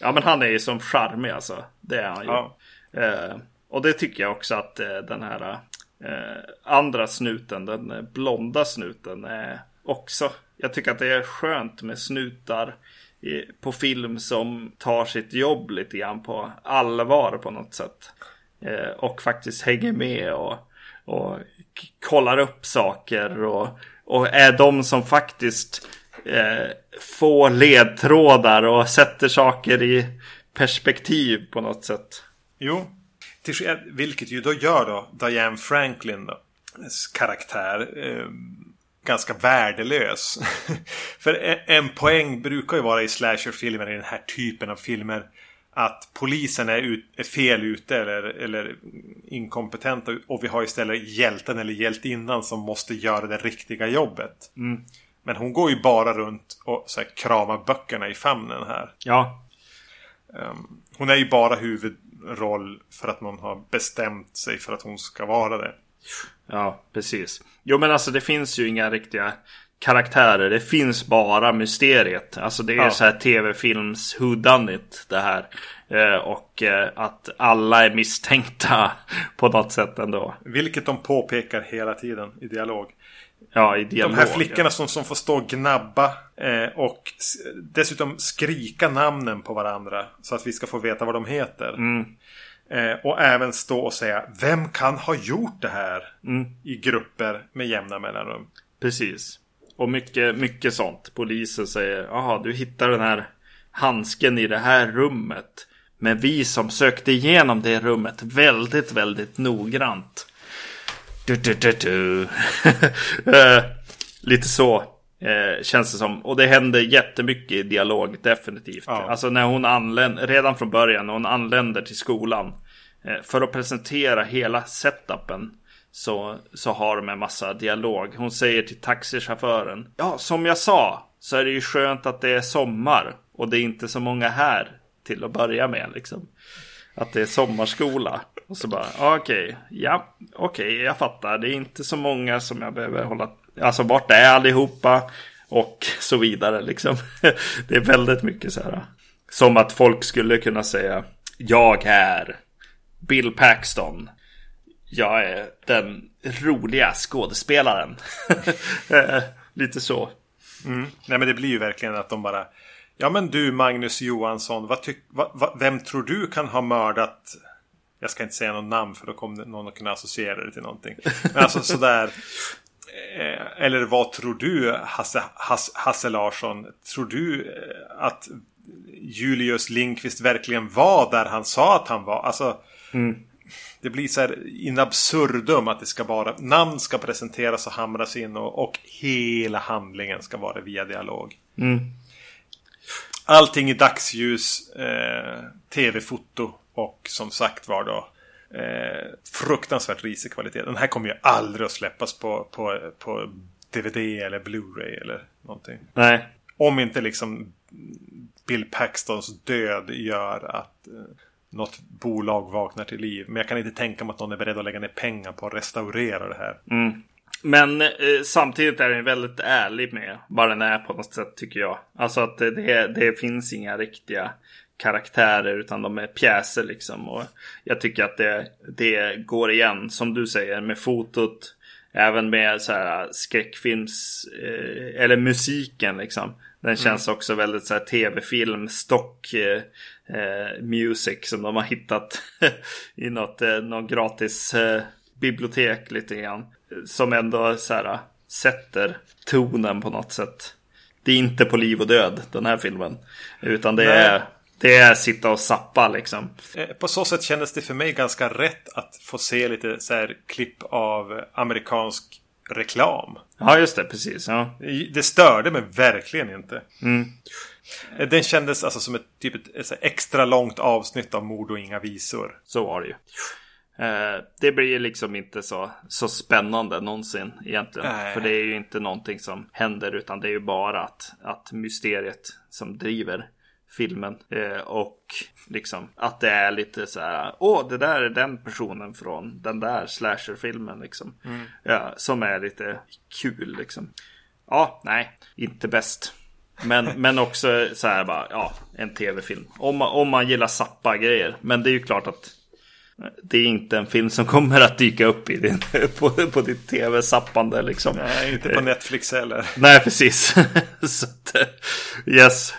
Ja, men han är ju som charmig alltså. Det är han ju. Ja. Eh, och det tycker jag också att eh, den här eh, andra snuten, den eh, blonda snuten, är också. Jag tycker att det är skönt med snutar i, på film som tar sitt jobb lite grann på allvar på något sätt. Eh, och faktiskt hänger med och, och kollar upp saker och, och är de som faktiskt eh, får ledtrådar och sätter saker i perspektiv på något sätt. Jo. Vilket ju då gör då Diane Franklin då, karaktär eh, ganska värdelös. För en, en poäng brukar ju vara i slasherfilmer, i den här typen av filmer. Att polisen är, ut, är fel ute eller, eller inkompetenta och vi har istället hjälten eller hjältinnan som måste göra det riktiga jobbet. Men hon går ju bara runt och så här, kramar böckerna i famnen här. Ja, Um, hon är ju bara huvudroll för att någon har bestämt sig för att hon ska vara det. ja, precis. Jo, men alltså det finns ju inga riktiga karaktärer. Det finns bara mysteriet. Alltså det är Ja. så här tv-films whodunit det här. Eh, och eh, att alla är misstänkta på något sätt ändå. Vilket de påpekar hela tiden i dialog. Ja, i dialog. De här flickorna som, som får stå och gnabba eh, och dessutom skrika namnen på varandra. Så att vi ska få veta vad de heter. Eh, och även stå och säga Vem kan ha gjort det här? I grupper med jämna mellanrum. Precis. Och mycket, mycket sånt. Polisen säger, jaha, du hittar den här handsken i det här rummet. Men vi som sökte igenom det rummet väldigt, väldigt noggrant. Du, du, du, du. Eh, Lite så eh, känns det som. Och det händer jättemycket i dialog, definitivt. Ja. Alltså när hon anländer, redan från början, när hon anländer till skolan. Eh, för att presentera hela setupen. Så, så har de en massa dialog. Hon säger till taxichauffören. Ja, som jag sa. Så är det ju skönt att det är sommar. Och det är inte så många här. Till att börja med liksom. Att det är sommarskola. Och så bara, okej, ja, okej, jag fattar. Det är inte så många som jag behöver hålla, alltså vart är allihopa? Och så vidare liksom. Det är väldigt mycket så här. Som att folk skulle kunna säga, jag är Bill Paxton. Jag är den roliga skådespelaren. Eh, Lite så. Nej men det blir ju verkligen att de bara Ja men du Magnus Johansson, vad tyck, vad, vad, vem tror du kan ha mördat Jag ska inte säga någon namn för då kommer någon att kunna associera det till någonting. Men alltså sådär eh, Eller vad tror du Hasse, Hasse, Hasse Larsson? Tror du eh, att Julius Lindqvist verkligen var där han sa att han var? Alltså Det blir så här in absurdum att det ska vara namn ska presenteras och hamras in och, och hela handlingen ska vara via dialog. Allting i dagsljus, eh, tv-foto och som sagt var då eh, fruktansvärt risig kvalitet. Den här kommer ju aldrig att släppas på, på, på DVD eller Blu-ray eller någonting. Nej, Om inte liksom Bill Paxtons död gör att eh, något bolag vaknar till liv. Men jag kan inte tänka mig att någon är beredd att lägga ner pengar på att restaurera det här. Mm. Men eh, samtidigt är den väldigt ärlig med vad den är på något sätt tycker jag. Alltså att det, det, finns inga riktiga karaktärer utan de är pjäser liksom. Och jag tycker att det, det går igen som du säger med fotot. Även med så här skräckfilms eh, eller musiken liksom. Den känns mm. också väldigt så här tv-film, stock eh, eh, music som de har hittat i något, eh, någon gratis eh, bibliotek lite grann. Som ändå så här sätter tonen på något sätt. Det är inte på liv och död den här filmen. Utan det Nej. är det är sitta och sappa liksom. Eh, på så sätt kändes det för mig ganska rätt att få se lite så här klipp av amerikansk reklam. Ja, just det. Precis. Ja. Det störde mig verkligen inte. Mm. Eh, den kändes alltså som ett, typ ett, ett extra långt avsnitt av Mord och inga visor. Så var det ju. Eh, det blir liksom inte så, så spännande någonsin egentligen. Nej. För det är ju inte någonting som händer utan det är ju bara att, att mysteriet som driver filmen. Eh, och liksom att det är lite så här. Åh, det där är den personen från den där slasherfilmen liksom. Mm. Ja, som är lite kul liksom. Ja, nej, inte bäst. Men, men också så här bara, ja, en tv-film. Om man, om man gillar sappa grejer. Men det är ju klart att det är inte en film som kommer att dyka upp i din, på, på ditt tv-sappande liksom. Nej, inte på Netflix heller. Nej, precis. så att, yes.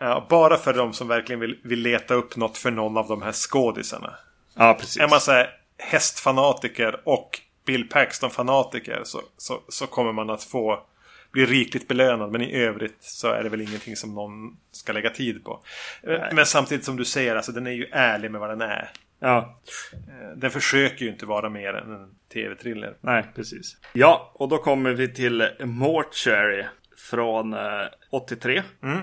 Ja, bara för de som verkligen vill, vill leta upp något för någon av de här skådisarna. Ja, precis. Är man så här hästfanatiker och Bill Paxton-fanatiker så, så, så kommer man att få bli rikligt belönad. Men i övrigt så är det väl ingenting som någon ska lägga tid på. Nej. Men samtidigt som du säger, alltså den är ju ärlig med vad den är. Ja. Eh, den försöker ju inte vara mer än en tv-thriller. Nej, precis. Ja, och då kommer vi till Mortuary från eh, 83. Mm.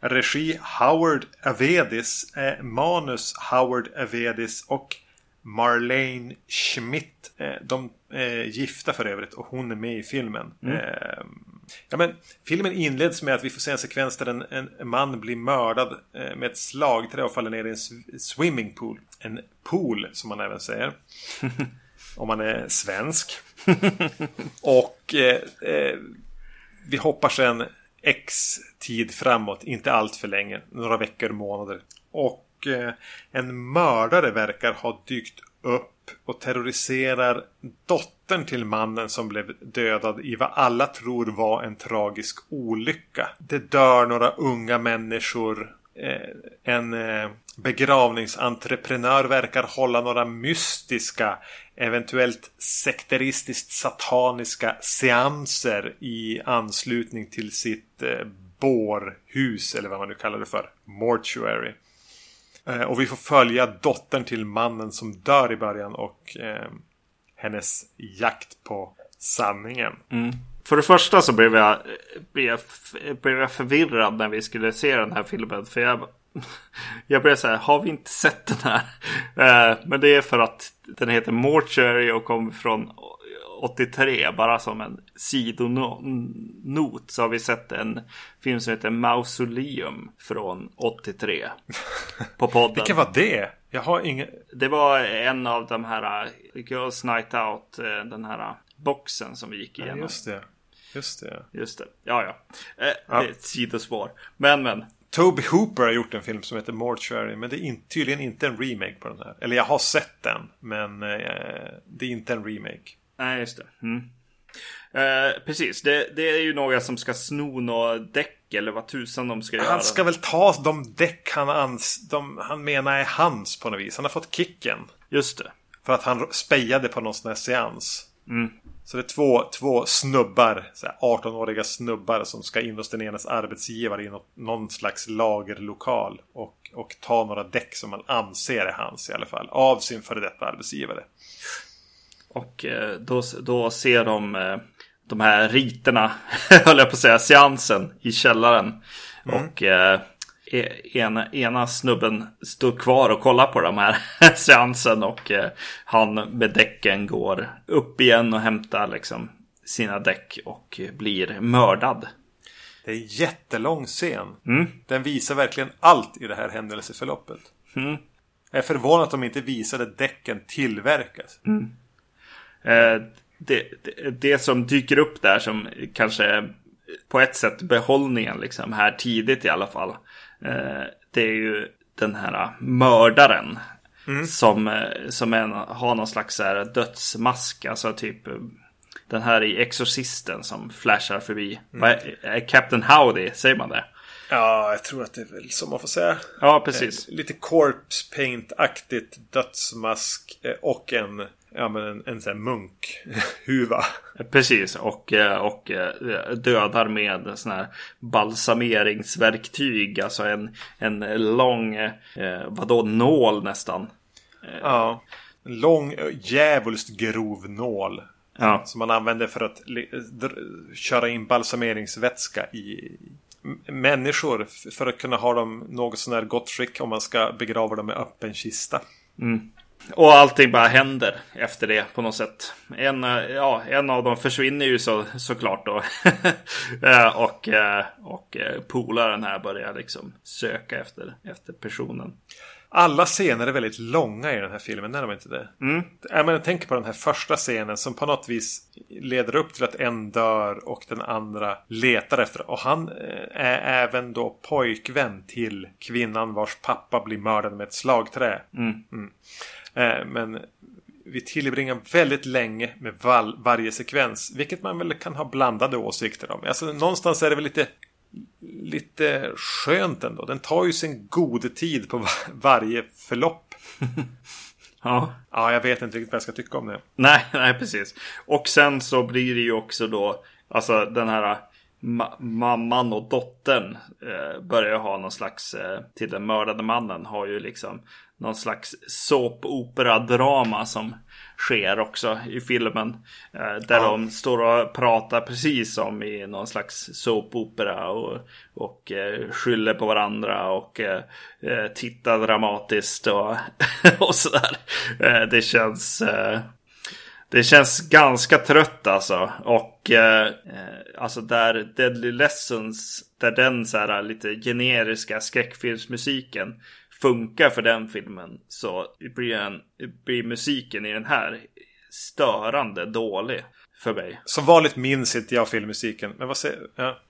Regi Howard Avedis. Eh, manus Howard Avedis och Marlene Schmidt. Eh, de är eh, gifta för övrigt och hon är med i filmen. Mm. Eh, ja, men, filmen inleds med att vi får se en sekvens där en, en man blir mördad med ett slagträ och faller ner i en swimmingpool. En pool som man även säger. om man är svensk. och eh, vi hoppar sen X tid framåt, inte allt för länge, några veckor, månader. Och Eh, en mördare verkar ha dykt upp och terroriserar dottern till mannen som blev dödad i vad alla tror var en tragisk olycka. Det dör några unga människor. Eh, en eh, begravningsentreprenör verkar hålla några mystiska eventuellt sekteristiskt sataniska seanser i anslutning till sitt bårhus eller vad man nu kallar det för. Mortuary. Eh, och vi får följa dottern till mannen som dör i början och eh, hennes jakt på sanningen. Mm. För det första så blev jag, blev, jag, blev jag förvirrad när vi skulle se den här filmen. För jag jag blev så här, har vi inte sett den här? Eh, men det är för att den heter Mortuary och kommer från 83. Bara som en sidonot så har vi sett en film som heter Mausoleum från 83. På podden. Vilken var det? Jag har ingen... Det var en av de här Girls Night Out, uh, den här boxen som vi gick igenom. Ja, just det. Just det. Just det. Ja, ja. Eh, ja. Det är ett sidospår. Men, men. Toby Hooper har gjort en film som heter Mortuary. Men det är in, tydligen inte en remake på den här. Eller jag har sett den. Men eh, det är inte en remake. Nej, just det. Mm. Eh, precis, det, det, är ju några som ska sno några däck eller vad tusan de ska han göra. Han ska väl ta de däck han, ans, de, han menar är hans på något vis. Han har fått kicken. Just det. För att han spejade på någon sån här seans. Mm. Så det är två, två snubbar, 18-åriga snubbar som ska in hos den enes arbetsgivare i något, någon slags lagerlokal. Och, och ta några däck som man anser är hans i alla fall. Av sin före detta arbetsgivare. Och eh, då, då ser de eh, de här riterna, höll jag på att säga, seansen i källaren. Mm. Och eh, e, ena, ena snubben står kvar och kollar på de här seansen och eh, han med däcken går upp igen och hämtar liksom sina däck och blir mördad. Det är en jättelång scen. Mm. Den visar verkligen allt i det här händelseförloppet. Mm. Jag är förvånad att de inte visade däcken tillverkas. Eh, det, det, det som dyker upp där som kanske på ett sätt behållningen liksom här tidigt i alla fall. Eh, det är ju den här mördaren. Som, eh, som en, har någon slags så dödsmask. Alltså typ eh, den här i Exorcisten som flashar förbi. Är Captain Howdy, säger man det? Ja, jag tror att det är väl som man får säga. Ja, precis. Eh, Lite corpse paint-aktigt dödsmask eh, och en, ja, men en, en sån här munkhuva. Precis, och, eh, och eh, dödar med sån här balsameringsverktyg. Alltså en, en lång, eh, vadå, nål nästan. Ja. En lång, djävulskt grov nål. Ja, Som man använder för att köra in balsameringsvätska i människor. För att kunna ha dem något sån här gott skick om man ska begrava dem med öppen kista. Och allting bara händer efter det på något sätt. En, eh, ja, en av dem försvinner ju så, såklart då. Eh, och eh, och polaren här börjar liksom söka efter, efter personen. Alla scener är väldigt långa i den här filmen, är de inte det? Mm. Jag, menar, jag tänker på den här första scenen som på något vis leder upp till att en dör och den andra letar efter. Och han är även då pojkvän till kvinnan vars pappa blir mördad med ett slagträ. Mm. Eh, Men vi tillbringar väldigt länge med val- varje sekvens. Vilket man väl kan ha blandade åsikter om. Alltså någonstans är det väl lite lite skönt ändå. Den tar ju sin gode tid på va- varje förlopp. Ja. Ja, jag vet inte riktigt vad jag ska tycka om det. Nej, nej precis. Och sen så blir det ju också då, alltså den här ma- mamman och dottern eh, börjar ha någon slags, eh, till den mördade mannen har ju liksom någon slags såpopera-drama som sker också i filmen. Eh, där Ja. de står och pratar precis som i någon slags såpopera och, och eh, skyller på varandra och eh, tittar dramatiskt och, och sådär. Det känns... Det känns ganska trött alltså. Och eh, alltså där Deadly Lessons, där den så här lite generiska skräckfilmsmusiken funkar för den filmen. Så blir, den, blir musiken i den här störande dålig för mig. Som vanligt minns inte jag filmmusiken. Men vad säger ja.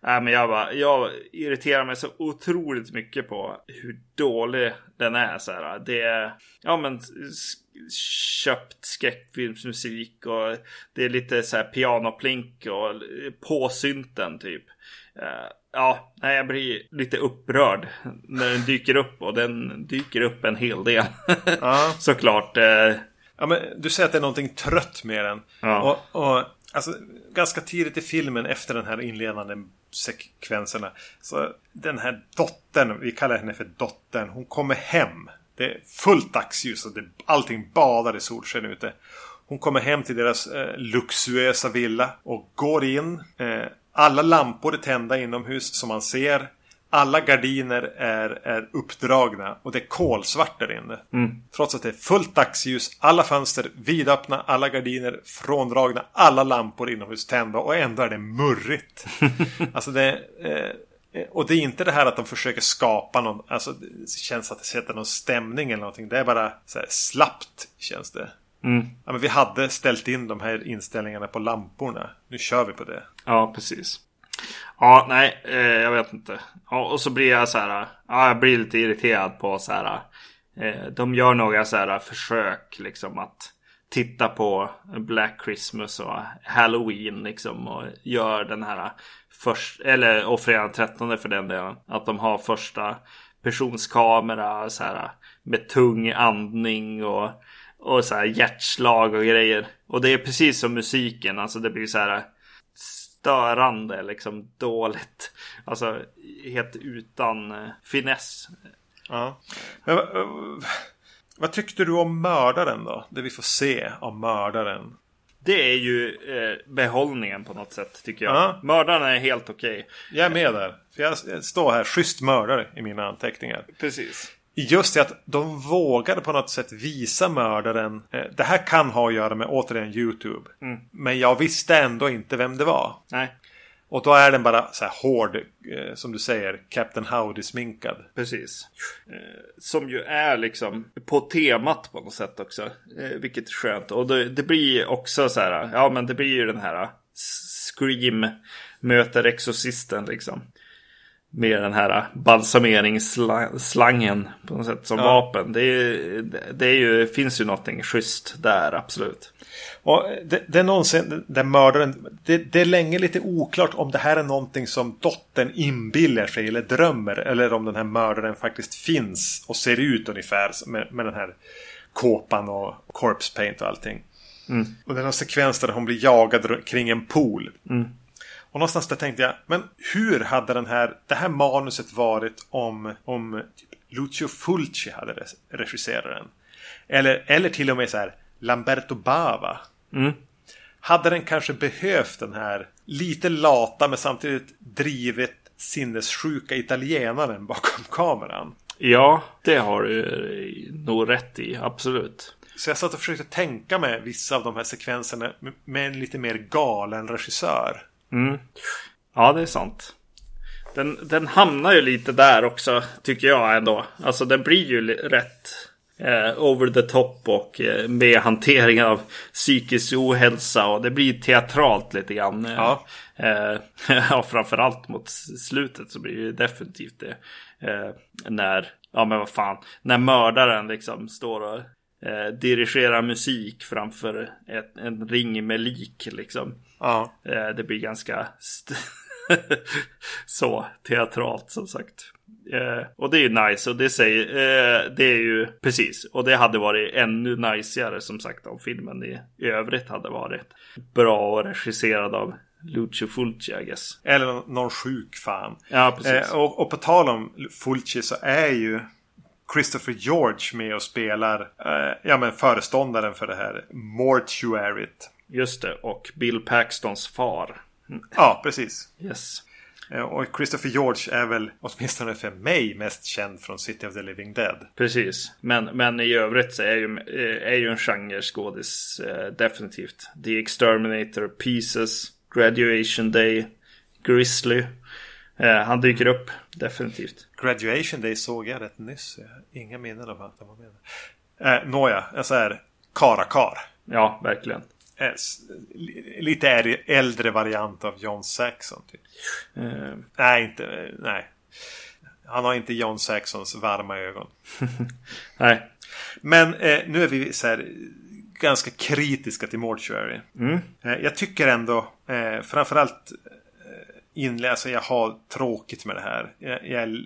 Nej, men jag, bara, jag irriterar mig så otroligt mycket på hur dålig den är. Så här. Det är ja, men, köpt skräckfilmsmusik och det är lite så här pianoplink och på synten typ. Ja, nej, jag blir lite upprörd när den dyker upp och den dyker upp en hel del. Ja. Såklart. eh, ja, men du säger att det är någonting trött med den. Ja. Och, och alltså, ganska tidigt i filmen efter den här inledande sekvenserna. Så den här dottern, vi kallar henne för dottern, hon kommer hem. Det är fullt dagsljus och det, allting badar i solsken ute. Hon kommer hem till deras eh, luxuösa villa och går in. Eh, alla lampor är tända inomhus som man ser. Alla gardiner är, är uppdragna och det är kolsvart där inne. Trots att det är fullt dagsljus, alla fönster vidöppna, alla gardiner fråndragna, alla lampor inomhus tända och ändå är det murrigt. alltså det, eh, och det är inte det här att de försöker skapa någon, alltså det känns att det sätter någon stämning eller någonting. Det är bara så här slappt känns det. Ja, men vi hade ställt in de här inställningarna på lamporna. Nu kör vi på det. Ja, precis. Ja, nej, eh, jag vet inte. Ja, och så blir jag så här. Ja, jag blir lite irriterad på så här. Eh, de gör några så här försök liksom att titta på Black Christmas och Halloween liksom och gör den här först eller och fredag den 13 för den delen. Att de har första personskamera så här med tung andning och och så här hjärtslag och grejer. Och det är precis som musiken, alltså det blir så här störande, liksom dåligt. Alltså helt utan eh, finess. Ja. Men, vad- vad- tyckte du om mördaren då? Det vi får se av mördaren. Det är ju eh, behållningen på något sätt tycker jag. Ja. Mördaren är helt okej. Jag är med där. För jag jag står här, schysst mördare i mina anteckningar. Precis. Just det att de vågade på något sätt visa mördaren. Eh, Det här kan ha att göra med återigen YouTube. Men jag visste ändå inte vem det var. Nej. Och då är den bara så här hård, eh, som du säger, Captain Howdy-sminkad. Precis. Eh, som ju är liksom på temat på något sätt också. Eh, vilket är skönt. Och det, det blir också så här, ja men det blir ju den här Scream möter Exorcisten liksom. Med den här balsameringsslangen på något sätt som ja. vapen. Det, är, det är ju, finns ju någonting schysst där, absolut. Och det, det är någonsin, den mördaren, det, det, är länge lite oklart om det här är någonting som dottern inbillar sig eller drömmer. Eller om den här mördaren faktiskt finns och ser ut ungefär med, med den här kåpan och corpse paint och allting. Mm. Och den har sekvens där hon blir jagad kring en pool. Mm. Och någonstans där tänkte jag, men hur hade den här, det här manuset varit om, om typ Lucio Fulci hade regisserat den? Eller, eller till och med så här Lamberto Bava. Mm. Hade den kanske behövt den här lite lata men samtidigt drivet sinnessjuka italienaren bakom kameran? Ja, det har du nog rätt i, absolut. Så jag satt och försökte tänka mig vissa av de här sekvenserna med en lite mer galen regissör. Mm. Ja, det är sant. Den, den hamnar ju lite där också, tycker jag ändå. Alltså den blir ju rätt eh, over the top och eh, med hanteringen av psykisk ohälsa. Och det blir teatralt lite grann. Ja. Eh, ja, framförallt mot slutet så blir det definitivt det. Eh, när, ja men vad fan, när mördaren liksom står och eh, dirigerar musik framför ett, en ring med lik liksom. Ja. Eh, det blir ganska så teatralt som sagt. Eh, och det är ju nice och det säger, eh, det är ju precis. Och det hade varit ännu najsigare som sagt om filmen i, övrigt hade varit bra och regisserad av Lucio Fulci, I guess. Eller någon, någon sjuk fan. Ja, precis. Eh, och, och, på tal om Fulci så är ju Christopher George med och spelar eh, ja, men föreståndaren för det här mortuaryt. Just det, och Bill Paxtons far. Ja, precis. Yes. Eh, och Christopher George är väl åtminstone för mig mest känd från City of the Living Dead. Precis. Men, men i övrigt så är ju, eh, är ju en genreskådis eh, definitivt. The Exterminator, Pieces, Graduation Day, Grizzly. Eh, han dyker upp definitivt. Graduation Day såg jag rätt nyss. Jag inga minnen av att han var med. Eh, Nåja, sån här karakar. Ja, verkligen lite äldre variant av John Saxon. Typ. Uh. Nej, inte... Nej. Han har inte John Saxons varma ögon. nej. Men eh, nu är vi så här ganska kritiska till Mortuary. Mm. Eh, jag tycker ändå eh, framförallt inläsa. Alltså jag har tråkigt med det här. Jag, jag,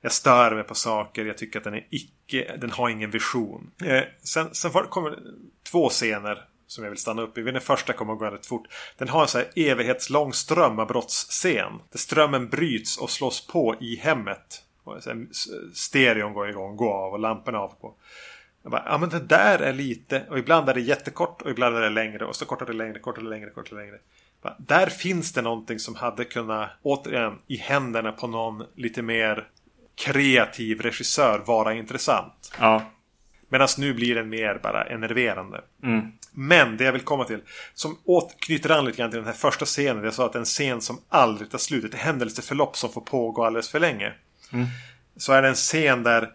jag stör mig på saker. Jag tycker att den är icke... Den har ingen vision. Eh, sen, sen kommer två scener som jag vill stanna upp i. Den första kommer att gå rätt fort. Den har en så här evighetslång strömavbrottsscen. Där strömmen bryts och slås på i hemmet. Och sen stereon går igång, går av och lamporna av på. Jag bara, ja men det där är lite, och ibland är det jättekort och ibland är det längre och så kortare längre, kortare längre, kortare längre. Där finns det någonting som hade kunnat, återigen, i händerna på någon lite mer kreativ regissör vara intressant. Ja. Medan nu blir den mer bara enerverande. Mm. Men det jag vill komma till. Som knyter an lite grann till den här första scenen. Jag sa att det är en scen som aldrig tar slut. Ett händelseförlopp som får pågå alldeles för länge. Mm. Så är det en scen där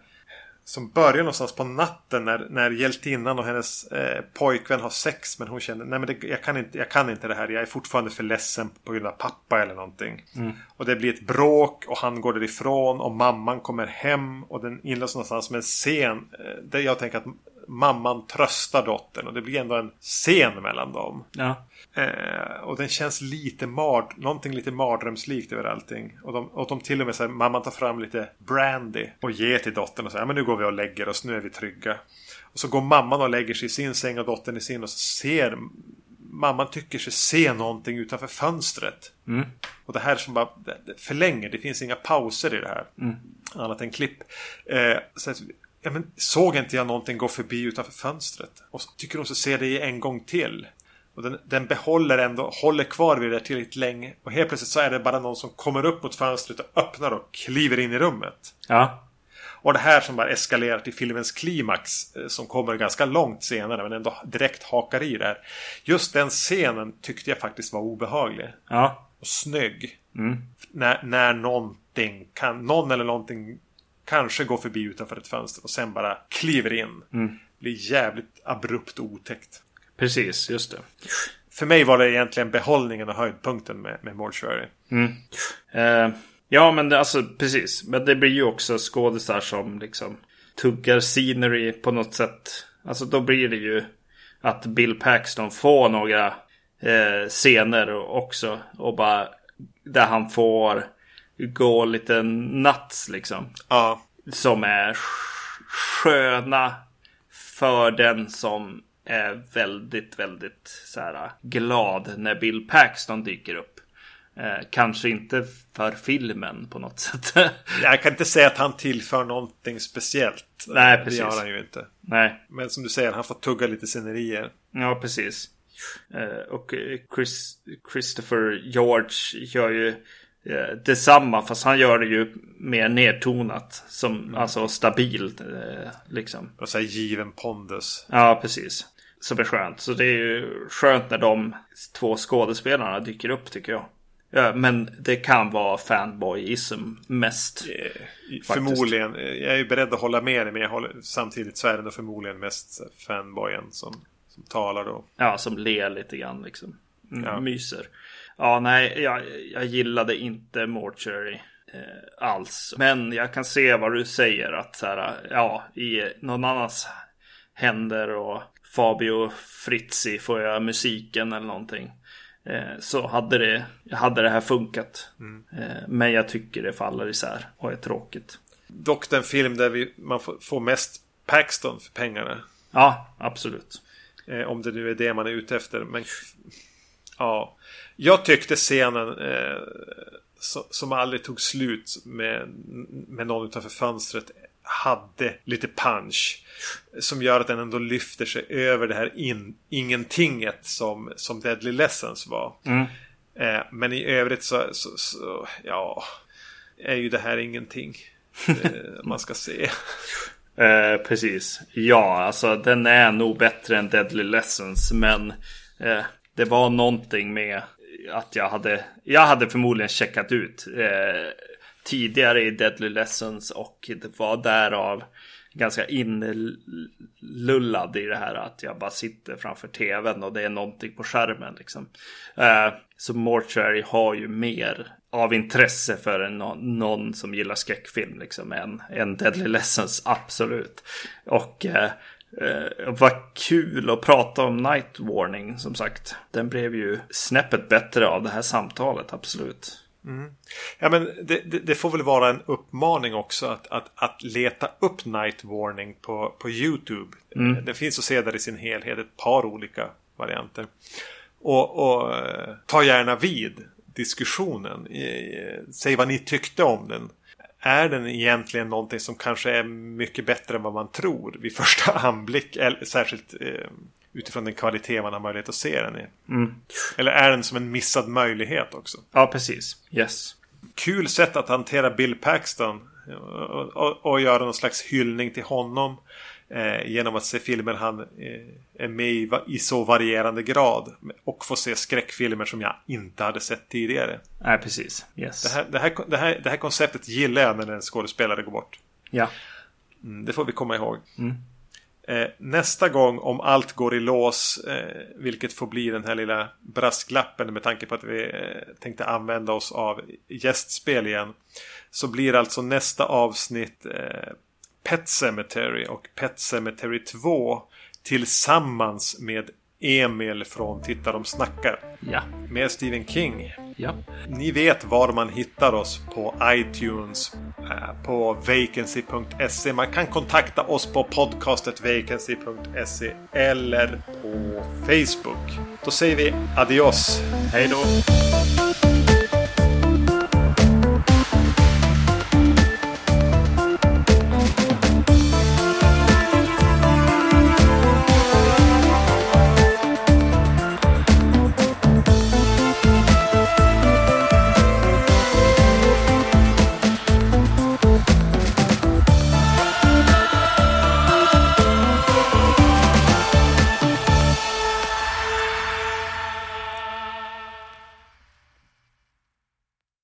som börjar någonstans på natten när, när hjältinnan och hennes eh, pojkvän har sex. Men hon känner nej men det, jag, kan inte, jag kan inte det här. Jag är fortfarande för ledsen på grund av pappa eller någonting. Mm. Och det blir ett bråk och han går därifrån och mamman kommer hem. Och den inleds någonstans som en scen. Eh, där jag tänker att mamman tröstar dottern. Och det blir ändå en scen mellan dem. Ja. Eh, och den känns lite mard, någonting lite mardrömslikt över allting. Och de, och de till och med säger mamman tar fram lite brandy och ger till dottern och säger men nu går vi och lägger oss, nu är vi trygga. Och så går mamman och lägger sig i sin säng och dottern i sin och så ser mamman tycker sig se någonting utanför fönstret. Mm. Och det här som bara förlänger, det finns inga pauser i det här. Mm. Annat än klipp. Eh, så ja, men, såg inte jag någonting gå förbi utanför fönstret? Och så tycker hon så ser det en gång till. Och den, den, behåller ändå, håller kvar vid det tillräckligt länge. Och helt plötsligt så är det bara någon som kommer upp mot fönstret och öppnar och kliver in i rummet. Ja. Och det här som bara eskalerar till filmens klimax eh, som kommer ganska långt senare men ändå direkt hakar i det här. Just den scenen tyckte jag faktiskt var obehaglig. Ja. och snygg. När, när någonting kan, någon eller någonting kanske går förbi utanför ett fönster och sen bara kliver in. Blir jävligt abrupt och otäckt. Precis, just det. För mig var det egentligen behållningen och höjdpunkten med, med Mortuary. Eh, ja, men det, alltså precis. Men det blir ju också skådisar som liksom tuggar scenery på något sätt. Alltså då blir det ju att Bill Paxton får några eh, scener också. Och bara där han får gå lite nuts liksom. Ja, Som är sk- sköna för den som är väldigt, väldigt så här, glad när Bill Paxton dyker upp. Eh, kanske inte för filmen på något sätt. jag kan inte säga att han tillför någonting speciellt. Nej, Det precis. gör han ju inte. Nej, Men som du säger, han får tugga lite scenerier. ja precis. Eh, och eh, Chris, Christopher George gör ju eh, detsamma fast han gör det ju mer nedtonat. Som, Alltså stabilt eh, liksom. Och så här given pondus. Ja, precis. Som är skönt. Så det är ju skönt när de två skådespelarna dyker upp tycker jag. Ja, men det kan vara fanboyism mest. Eh, Förmodligen. Jag är ju beredd att hålla med dig. Men jag håller, samtidigt så är det förmodligen mest fanboyen som, som talar då. Ja, som ler lite grann liksom. Mm, Ja. Myser. Ja, nej, jag, jag gillade inte Mortuary eh, alls. Men jag kan se vad du säger att så här, ja, i någon annans händer och Fabio Frizzi får jag musiken eller någonting. Eh, så hade det, hade det här funkat. Eh, men jag tycker det faller isär och är tråkigt. Dock den film där vi, man får, får mest Paxton för pengarna. Ja, absolut. Eh, om det nu är det man är ute efter. Men ja. Jag tyckte scenen eh, so, som aldrig tog slut med, med någon utanför fönstret hade lite punch. Som gör att den ändå lyfter sig över det här in, ingentinget som, som Deadly Lessons var. Eh, men i övrigt så, så, så ja, är ju det här ingenting. Eh, man ska se. Eh, precis. Ja, alltså den är nog bättre än Deadly Lessons. Men eh, det var någonting med att jag hade, jag hade förmodligen checkat ut eh, tidigare i Deadly Lessons. Och det var därav ganska inlullad i det här att jag bara sitter framför tvn och det är någonting på skärmen liksom. Eh, så Mortuary har ju mer av intresse för en, någon, som gillar skräckfilm liksom än, än Deadly Lessons, absolut. Och eh, eh, vad kul att prata om Night Warning som sagt. Den blev ju snäppet bättre av det här samtalet, absolut. Ja men det, det, det får väl vara en uppmaning också att, att, att leta upp Night Warning på, på YouTube. Mm. Det finns att se där i sin helhet ett par olika varianter. Och, och eh, ta gärna vid diskussionen. Säg vad ni tyckte om den. Är den egentligen någonting som kanske är mycket bättre än vad man tror vid första anblick? Eller, särskilt eh, utifrån den kvalitet man har möjlighet att se den i. Eller är den som en missad möjlighet också? Ja, precis. Yes. kul sätt att hantera Bill Paxton. Och, och, och göra någon slags hyllning till honom. Eh, genom att se filmer han eh, är med i, i så varierande grad. Och få se skräckfilmer som jag inte hade sett tidigare. Nej, precis. Yes. Det här, det här, det här, det här konceptet gillar jag när en skådespelare går bort. Ja. Mm, det får vi komma ihåg. Eh, nästa gång om allt går i lås, eh, vilket får bli den här lilla brasklappen med tanke på att vi eh, tänkte använda oss av gästspel igen. Så blir alltså nästa avsnitt eh, Pet Cemetery och Pet Cemetery 2 tillsammans med Emil från Titta de snackar. Ja. Med Stephen King. Ja. Ni vet var man hittar oss på iTunes, eh, på vacancy.se. Man kan kontakta oss på podcastet vacancy.se eller på Facebook. Då säger vi adios. Hej då.